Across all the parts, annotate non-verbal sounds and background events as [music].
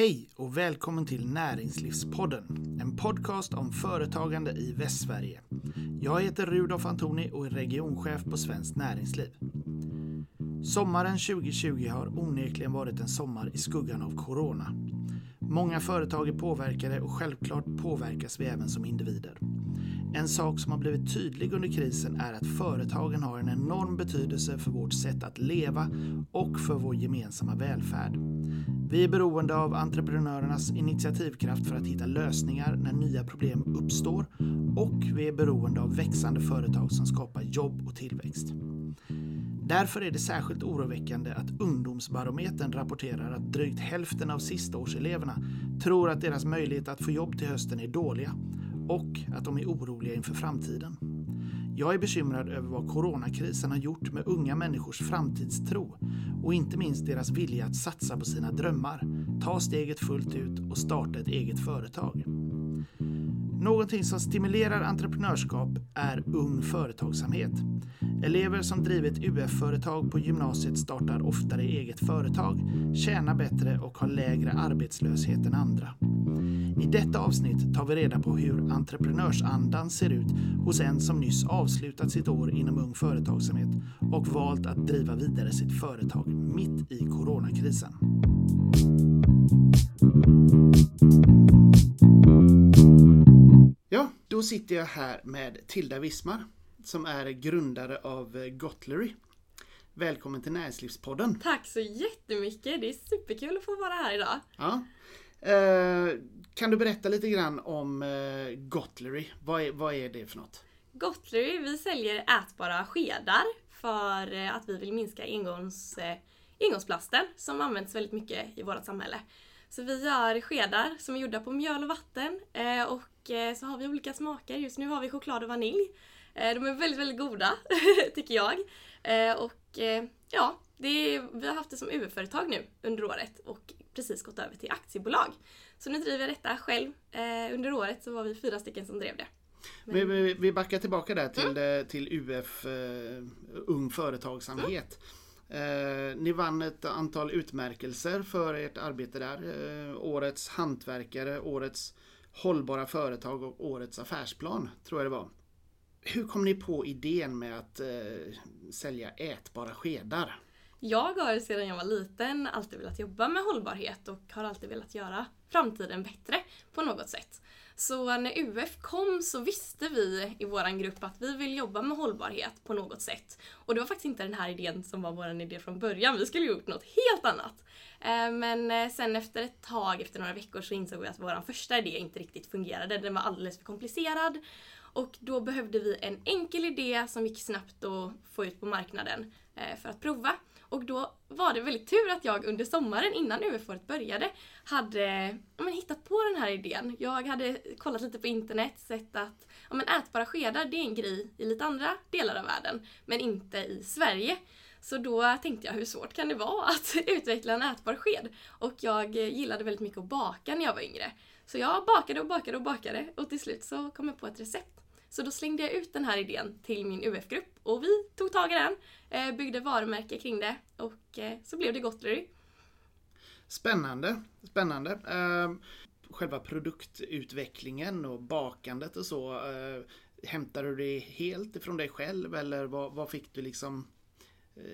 Hej och välkommen till Näringslivspodden, en podcast om företagande i Västsverige. Jag heter Rudolf Antoni och är regionchef på Svenskt Näringsliv. Sommaren 2020 har onekligen varit en sommar i skuggan av corona. Många företag är påverkade och självklart påverkas vi även som individer. En sak som har blivit tydlig under krisen är att företagen har en enorm betydelse för vårt sätt att leva och för vår gemensamma välfärd. Vi är beroende av entreprenörernas initiativkraft för att hitta lösningar när nya problem uppstår och vi är beroende av växande företag som skapar jobb och tillväxt. Därför är det särskilt oroväckande att Ungdomsbarometern rapporterar att drygt hälften av sistaårseleverna tror att deras möjlighet att få jobb till hösten är dåliga och att de är oroliga inför framtiden. Jag är bekymrad över vad coronakrisen har gjort med unga människors framtidstro och inte minst deras vilja att satsa på sina drömmar, ta steget fullt ut och starta ett eget företag. Någonting som stimulerar entreprenörskap är ung företagsamhet. Elever som drivit UF-företag på gymnasiet startar oftare eget företag, tjänar bättre och har lägre arbetslöshet än andra. I detta avsnitt tar vi reda på hur entreprenörsandan ser ut hos en som nyss avslutat sitt år inom Ung Företagsamhet och valt att driva vidare sitt företag mitt i coronakrisen. Ja, då sitter jag här med Tilda Wismar som är grundare av Gotlery. Välkommen till Näringslivspodden. Tack så jättemycket! Det är superkul att få vara här idag. Ja. Eh, kan du berätta lite grann om eh, Gotlery? Vad är, vad är det för något? Gotlery, vi säljer ätbara skedar för eh, att vi vill minska engångs, eh, engångsplasten som används väldigt mycket i vårt samhälle. Så vi gör skedar som är gjorda på mjöl och vatten eh, och eh, så har vi olika smaker. Just nu har vi choklad och vanilj. Eh, de är väldigt, väldigt goda [laughs] tycker jag. Eh, och eh, ja, är, vi har haft det som UF-företag nu under året och precis gått över till aktiebolag. Så nu driver jag detta själv. under året så var vi fyra stycken som drev det. Men... Vi, vi backar tillbaka där till, mm. till UF, Ung Företagsamhet. Mm. ni vann ett antal utmärkelser för ert arbete där. årets hantverkare, Årets hållbara företag och Årets affärsplan tror jag det var. Hur kom ni på idén med att eh, sälja ätbara skedar? Jag har sedan jag var liten alltid velat jobba med hållbarhet och har alltid velat göra framtiden bättre på något sätt. Så när UF kom så visste vi i vår grupp att vi vill jobba med hållbarhet på något sätt. Och det var faktiskt inte den här idén som var vår idé från början, vi skulle gjort något helt annat. Eh, men eh, sen efter ett tag, efter några veckor, så insåg vi att vår första idé inte riktigt fungerade. Den var alldeles för komplicerad och då behövde vi en enkel idé som gick snabbt att få ut på marknaden eh, för att prova. Och då var det väldigt tur att jag under sommaren innan UF-året började hade men, hittat på den här idén. Jag hade kollat lite på internet, sett att ja, men, ätbara skedar det är en grej i lite andra delar av världen, men inte i Sverige. Så då tänkte jag, hur svårt kan det vara att [laughs] utveckla en ätbar sked? Och jag gillade väldigt mycket att baka när jag var yngre. Så jag bakade och bakade och bakade och till slut så kom jag på ett recept så då slängde jag ut den här idén till min UF-grupp och vi tog tag i den, eh, byggde varumärke kring det och eh, så blev det Gotlery. Spännande, spännande. Ehm, själva produktutvecklingen och bakandet och så, eh, hämtade du det helt ifrån dig själv eller vad, vad fick du liksom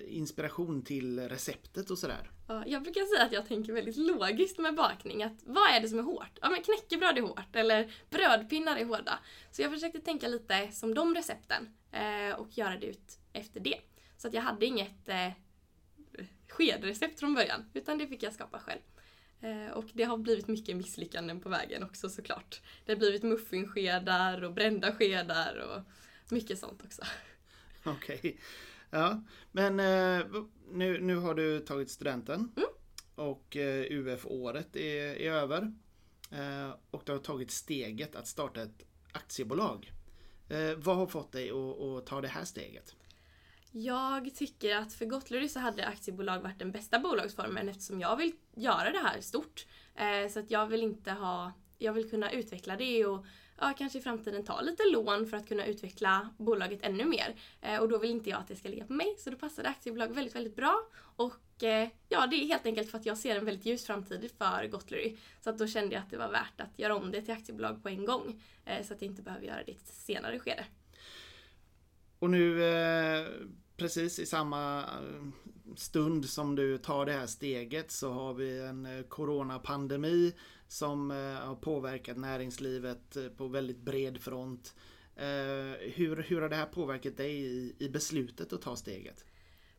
inspiration till receptet och sådär? jag brukar säga att jag tänker väldigt logiskt med bakning. Att vad är det som är hårt? Ja men knäckebröd är hårt eller brödpinnar är hårda. Så jag försökte tänka lite som de recepten eh, och göra det ut efter det. Så att jag hade inget eh, skedrecept från början utan det fick jag skapa själv. Eh, och det har blivit mycket misslyckanden på vägen också såklart. Det har blivit muffinskedar och brända skedar och mycket sånt också. [laughs] Okej. Okay. Ja, men eh, nu, nu har du tagit studenten mm. och eh, UF-året är, är över. Eh, och du har tagit steget att starta ett aktiebolag. Vad har fått dig att, att ta det här steget? Jag tycker att för Gotlery så hade aktiebolag varit den bästa bolagsformen eftersom jag vill göra det här stort. Så att jag vill inte ha, jag vill kunna utveckla det och ja, kanske i framtiden ta lite lån för att kunna utveckla bolaget ännu mer. Eh, och då vill inte jag att det ska ligga på mig, så då passade aktiebolag väldigt, väldigt bra. Och eh, ja, det är helt enkelt för att jag ser en väldigt ljus framtid för Gotlery. Så att då kände jag att det var värt att göra om det till aktiebolag på en gång. Eh, så att jag inte behöver göra det i ett senare skede. Och nu eh, precis i samma eh, stund som du tar det här steget så har vi en eh, coronapandemi som eh, har påverkat näringslivet på väldigt bred front. Hur, hur har det här påverkat dig i, i beslutet att ta steget?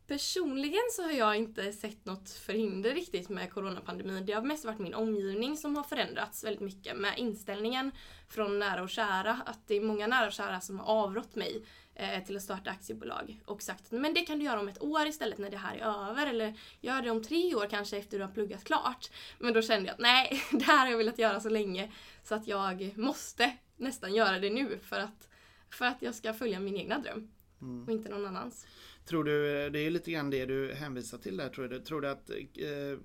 Personligen så har jag inte sett något förhinder riktigt med coronapandemin. Det har mest varit min omgivning som har förändrats väldigt mycket med inställningen från nära och kära. Att det är många nära och kära som har avrått mig eh, till att starta aktiebolag och sagt men det kan du göra om ett år istället när det här är över eller gör det om tre år kanske efter du har pluggat klart. Men då kände jag att nej, [laughs] det här har jag velat göra så länge så att jag måste nästan göra det nu för att, för att jag ska följa min egna dröm mm. och inte någon annans. Tror du, det är lite grann det du hänvisar till där, tror du? Tror du att eh,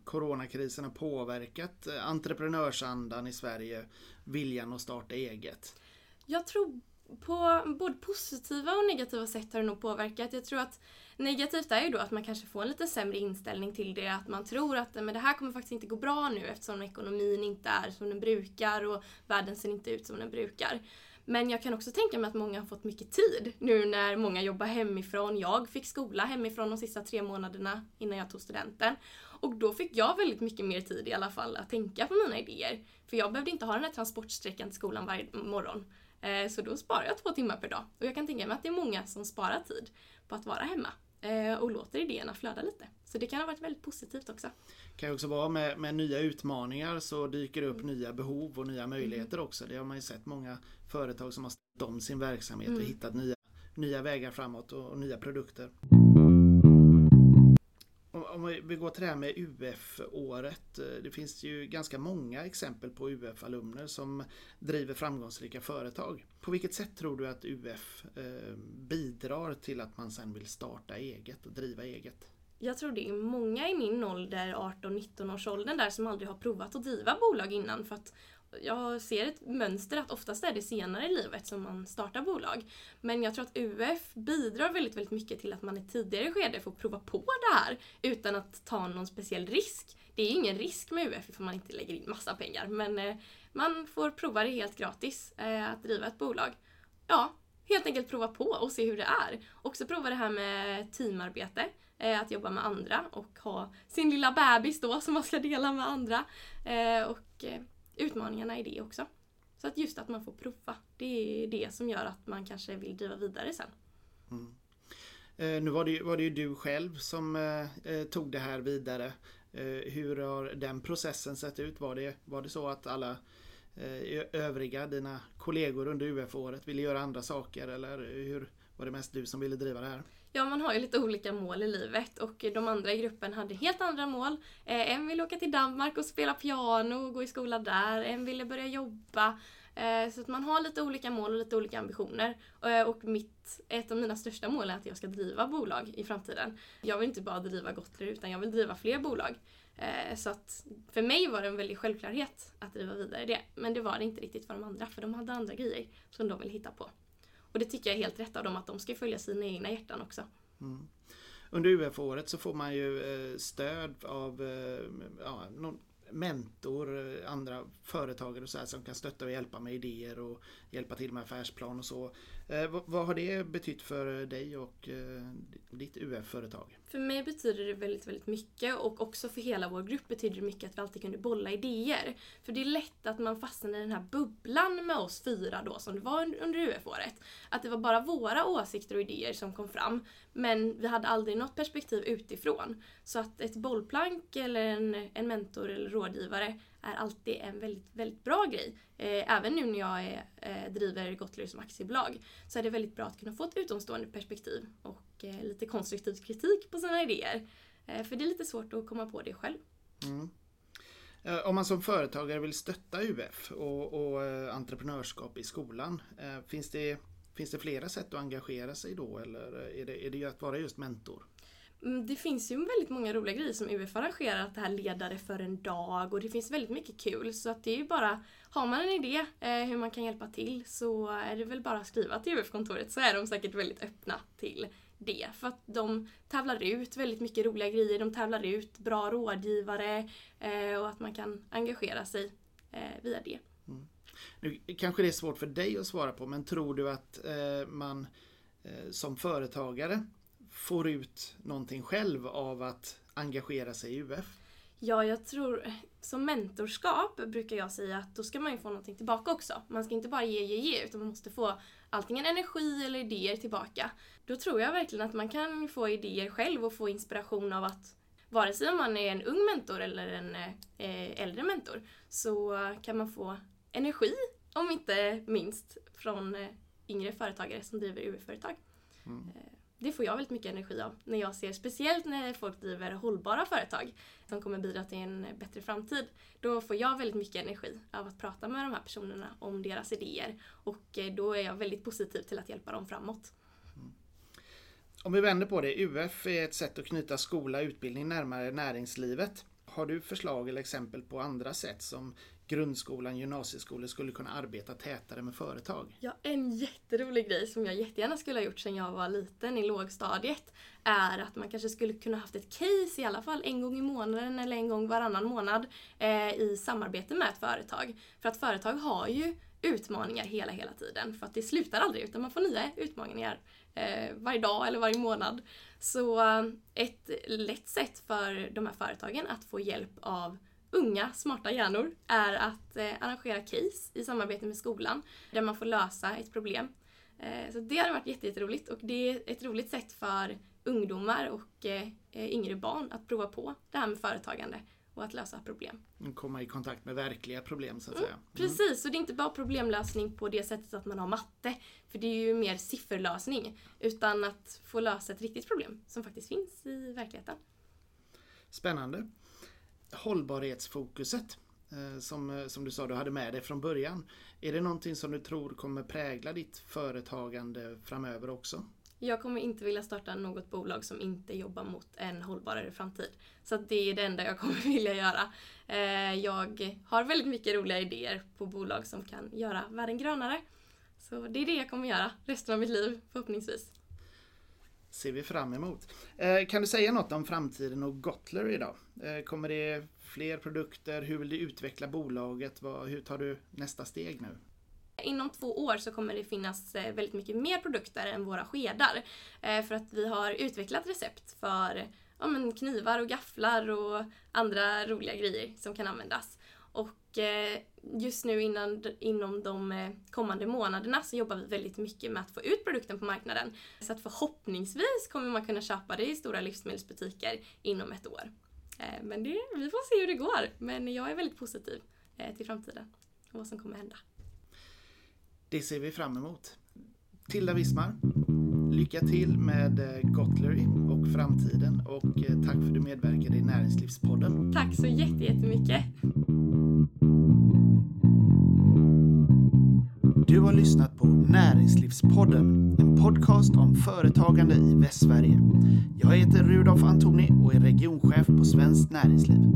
coronakrisen har påverkat entreprenörsandan i Sverige, viljan att starta eget? Jag tror på både positiva och negativa sätt har det nog påverkat. Jag tror att negativt är ju då att man kanske får en lite sämre inställning till det. Att man tror att men det här kommer faktiskt inte gå bra nu eftersom ekonomin inte är som den brukar och världen ser inte ut som den brukar. Men jag kan också tänka mig att många har fått mycket tid nu när många jobbar hemifrån. Jag fick skola hemifrån de sista tre månaderna innan jag tog studenten. Och då fick jag väldigt mycket mer tid i alla fall att tänka på mina idéer. För jag behövde inte ha den här transportsträckan till skolan varje morgon. Eh, så då sparar jag två timmar per dag. Och jag kan tänka mig att det är många som sparar tid på att vara hemma eh, och låter idéerna flöda lite. Så det kan ha varit väldigt positivt också. Det kan ju också vara med, med nya utmaningar så dyker det upp mm. nya behov och nya möjligheter mm. också. Det har man ju sett många företag som har ställt om sin verksamhet mm. och hittat nya, nya vägar framåt och, och nya produkter om vi går till det här med UF-året. Det finns ju ganska många exempel på UF-alumner som driver framgångsrika företag. På vilket sätt tror du att UF eh, bidrar till att man sen vill starta eget och driva eget? Jag tror det är många i min ålder, 18-19 års åldern där, som aldrig har provat att driva bolag innan för att jag ser ett mönster att oftast är det senare i livet som man startar bolag. Men jag tror att UF bidrar väldigt, väldigt mycket till att man i tidigare skede får prova på det här utan att ta någon speciell risk. Det är ingen risk med UF ifall man inte lägger in massa pengar men eh, man får prova det helt gratis eh, att driva ett bolag. Ja, helt enkelt prova på och se hur det är. Också prova det här med teamarbete eh, att jobba med andra och ha sin lilla bebis då som man ska dela med andra. och utmaningarna i det också. Så att just att man får prova, det är det som gör att man kanske vill driva vidare sen. Mm. Eh, nu var det, var det ju du själv som eh, eh tog det här vidare. Eh, hur har den processen sett ut? Var det, var det så att alla eh, övriga, dina kollegor under UF-året ville göra andra saker eller hur var det mest du som ville driva det här? Ja, man har ju lite olika mål i livet och de andra i gruppen hade helt andra mål. Eh, en ville åka till Danmark och spela piano och gå i skola där. En ville börja jobba. Eh, så att man har lite olika mål och lite olika ambitioner. Eh, och mitt, ett av mina största mål är att jag ska driva bolag i framtiden. Jag vill inte bara driva Gotler utan jag vill driva fler bolag. Eh, så att för mig var det en väldig självklarhet att driva vidare det. Men det var det inte riktigt för de andra för de hade andra grejer som de ville hitta på. Och det tycker jag är helt rätt av dem att de ska följa sina egna hjärtan också. Mm. Under UF-året så får man ju eh, stöd av eh, ja, någon mentor, eh, andra företagare och så här, som kan stötta och hjälpa med idéer och hjälpa till med affärsplan och så. Eh, vad, har det betytt för dig och eh, ditt UF-företag? För mig betyder det väldigt, väldigt mycket och också för hela vår grupp betyder det mycket att vi alltid kunde bolla idéer. För det är lätt att man fastnar i den här bubblan med oss fyra då som det var under UF-året. Att det var bara våra åsikter och idéer som kom fram. Men vi hade aldrig något perspektiv utifrån. Så att ett bollplank eller en, en mentor eller rådgivare är alltid en väldigt, väldigt bra grej. Eh, även nu när jag är, eh, driver Gottler som aktiebolag så är det väldigt bra att kunna få ett utomstående perspektiv och eh, lite konstruktiv kritik på sina idéer. Eh, för det är lite svårt att komma på det själv. Mm. Eh, om man som företagare vill stötta UF och, och eh, entreprenörskap i skolan, eh, finns det Finns det flera sätt att engagera sig då eller eh, är det, är det att vara just mentor? Mm, det finns ju väldigt många roliga grejer som UF arrangerar, det här ledare för en dag och det finns väldigt mycket kul så att det är ju bara, har man en idé eh, hur man kan hjälpa till så är det väl bara att skriva till UF-kontoret så är de säkert väldigt öppna till det. För att de tävlar ut väldigt mycket roliga grejer, de tävlar ut bra rådgivare eh, och att man kan engagera sig eh, via det. Mm. Nu kanske det är svårt för dig att svara på men tror du att eh, man eh, som företagare får ut någonting själv av att engagera sig i UF? Ja, jag tror som mentorskap brukar jag säga att då ska man ju få någonting tillbaka också. Man ska inte bara ge, ge, ge utan man måste få antingen energi eller idéer tillbaka. Då tror jag verkligen att man kan få idéer själv och få inspiration av att vare sig om man är en ung mentor eller en eh, äldre mentor så kan man få energi, om inte minst, från eh, yngre företagare som driver UF-företag. Mm. Det får jag väldigt mycket energi av när jag ser, speciellt när folk driver hållbara företag som kommer bidra till en bättre framtid. Då får jag väldigt mycket energi av att prata med de här personerna om deras idéer och eh, då är jag väldigt positiv till att hjälpa dem framåt. Om vi vänder på det, UF är ett sätt att knyta skola och utbildning närmare näringslivet. Har du förslag eller exempel på andra sätt som grundskolan, gymnasieskolan skulle kunna arbeta tätare med företag? Ja, en jätterolig grej som jag jättegärna skulle ha gjort sedan jag var liten i lågstadiet är att man kanske skulle kunna haft ett case i alla fall en gång i månaden eller en gång varannan månad eh, i samarbete med ett företag. För att företag har ju utmaningar hela, hela tiden för att det slutar aldrig utan man får nya utmaningar eh, varje dag eller varje månad. Så eh, ett lätt sätt för de här företagen att få hjälp av unga smarta hjärnor är att eh, arrangera case i samarbete med skolan där man får lösa ett problem. Eh, så det har varit jätteroligt och det är ett roligt sätt för ungdomar och eh, eh yngre barn att prova på det här med företagande och att lösa problem. Komma i kontakt med verkliga problem så att mm, säga. Mm. Precis, och det är inte bara problemlösning på det sättet att man har matte, för det är ju mer sifferlösning, utan att få lösa ett riktigt problem som faktiskt finns i verkligheten. Spännande hållbarhetsfokuset eh, som, eh, som du sa du hade med dig från början. Är det någonting som du tror kommer prägla ditt företagande framöver också? Jag kommer inte vilja starta något bolag som inte jobbar mot en hållbarare framtid. Så det är det enda jag kommer [laughs] vilja göra. Eh, jag har väldigt mycket roliga idéer på bolag som kan göra världen grönare. Så det är det jag kommer göra resten av mitt liv förhoppningsvis ser vi fram emot. Eh, kan du säga något om framtiden och Gotler idag? Eh, kommer det fler produkter? Hur vill du utveckla bolaget? hur tar du nästa steg nu? Inom två år så kommer det finnas eh, väldigt mycket mer produkter än våra skedar. Eh, för att vi har utvecklat recept för ja, men knivar och gafflar och andra roliga grejer som kan användas. Och eh, just nu innan, inom de kommande månaderna så jobbar vi väldigt mycket med att få ut produkten på marknaden. Så att förhoppningsvis kommer man kunna köpa det i stora livsmedelsbutiker inom ett år. Men det, vi får se hur det går. Men jag är väldigt positiv till framtiden och vad som kommer hända. Det ser vi fram emot. Tilda Wismar, lycka till med Gotlery och framtiden och tack för att du medverkade i Näringslivspodden. Tack så jättemycket. Du har lyssnat på Näringslivspodden, en podcast om företagande i Västsverige. Jag heter Rudolf Antoni och är regionchef på Svenskt Näringsliv.